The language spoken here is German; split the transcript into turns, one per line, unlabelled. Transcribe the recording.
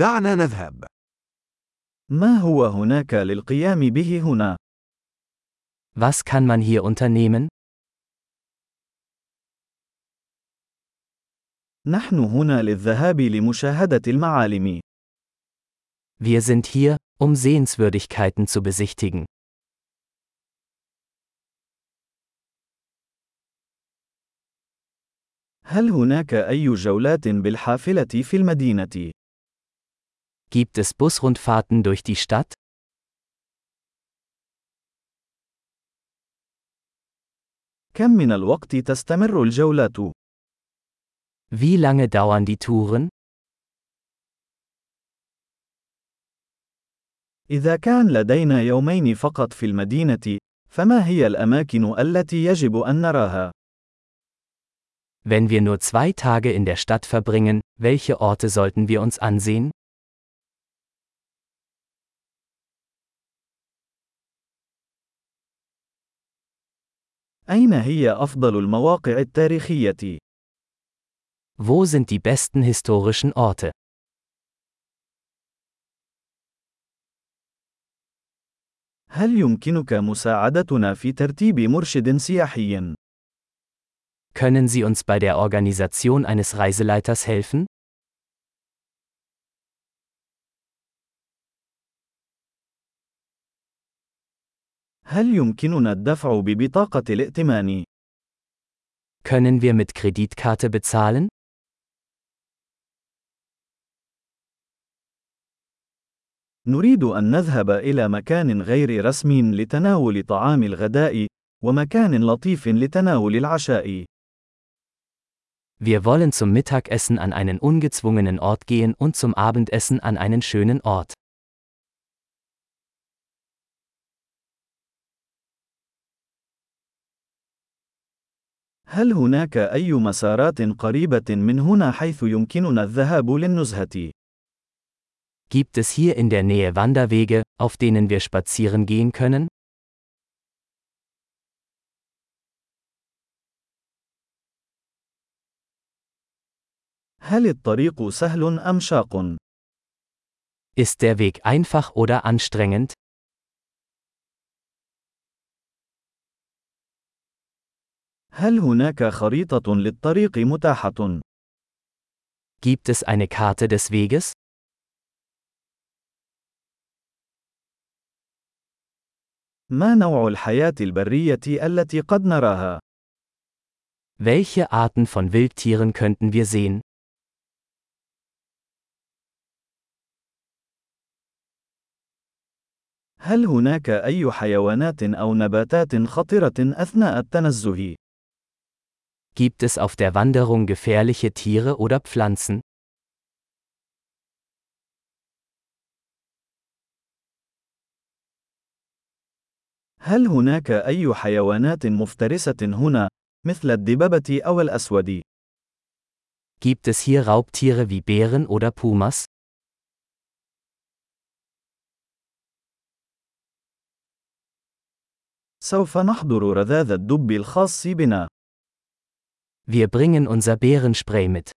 دعنا نذهب.
ما هو هناك للقيام به هنا؟
Was kann man hier unternehmen?
نحن هنا للذهاب لمشاهدة المعالم.
Wir sind hier, um Sehenswürdigkeiten zu besichtigen.
هل هناك أي جولات بالحافلة في المدينة؟
Gibt es Busrundfahrten durch die Stadt?
كم من الوقت تستمر الجولات؟
Wie lange dauern die Touren?
إذا كان لدينا يومين فقط في المدينة، فما هي الأماكن التي يجب أن نراها؟
Wenn wir nur zwei Tage in der Stadt verbringen, welche Orte sollten wir uns ansehen?
أين هي أفضل المواقع التاريخية؟
Wo sind die besten historischen Orte?
هل يمكنك مساعدتنا في ترتيب مرشد سياحي؟
Können Sie uns bei der Organisation eines Reiseleiters helfen?
هل يمكننا الدفع ببطاقة الائتمان؟
Können wir mit Kreditkarte bezahlen?
نريد أن نذهب إلى مكان غير رسمي لتناول طعام الغداء، ومكان لطيف لتناول العشاء.
Wir wollen zum Mittagessen an einen ungezwungenen Ort gehen und zum Abendessen an einen schönen Ort.
هل هناك أي مسارات قريبة من هنا حيث يمكننا الذهاب للنزهة؟
Gibt es hier in der Nähe Wanderwege, auf denen wir spazieren gehen können?
هل الطريق سهل أم شاق؟
Ist der Weg einfach oder anstrengend?
هل هناك خريطة للطريق متاحة؟
Gibt es eine Karte des Weges?
ما نوع الحياة البرية التي قد نراها؟
Welche Arten von Wildtieren könnten wir sehen?
هل هناك أي حيوانات أو نباتات خطرة أثناء التنزه؟
Gibt es auf der Wanderung gefährliche Tiere oder Pflanzen?
هل هناك أي حيوانات مفترسة هنا، مثل الدببة أو الأسود؟
Gibt es hier Raubtiere wie Bären oder Pumas?
سوف نحضر رذاذ الدب الخاص بنا.
Wir bringen unser Bärenspray mit.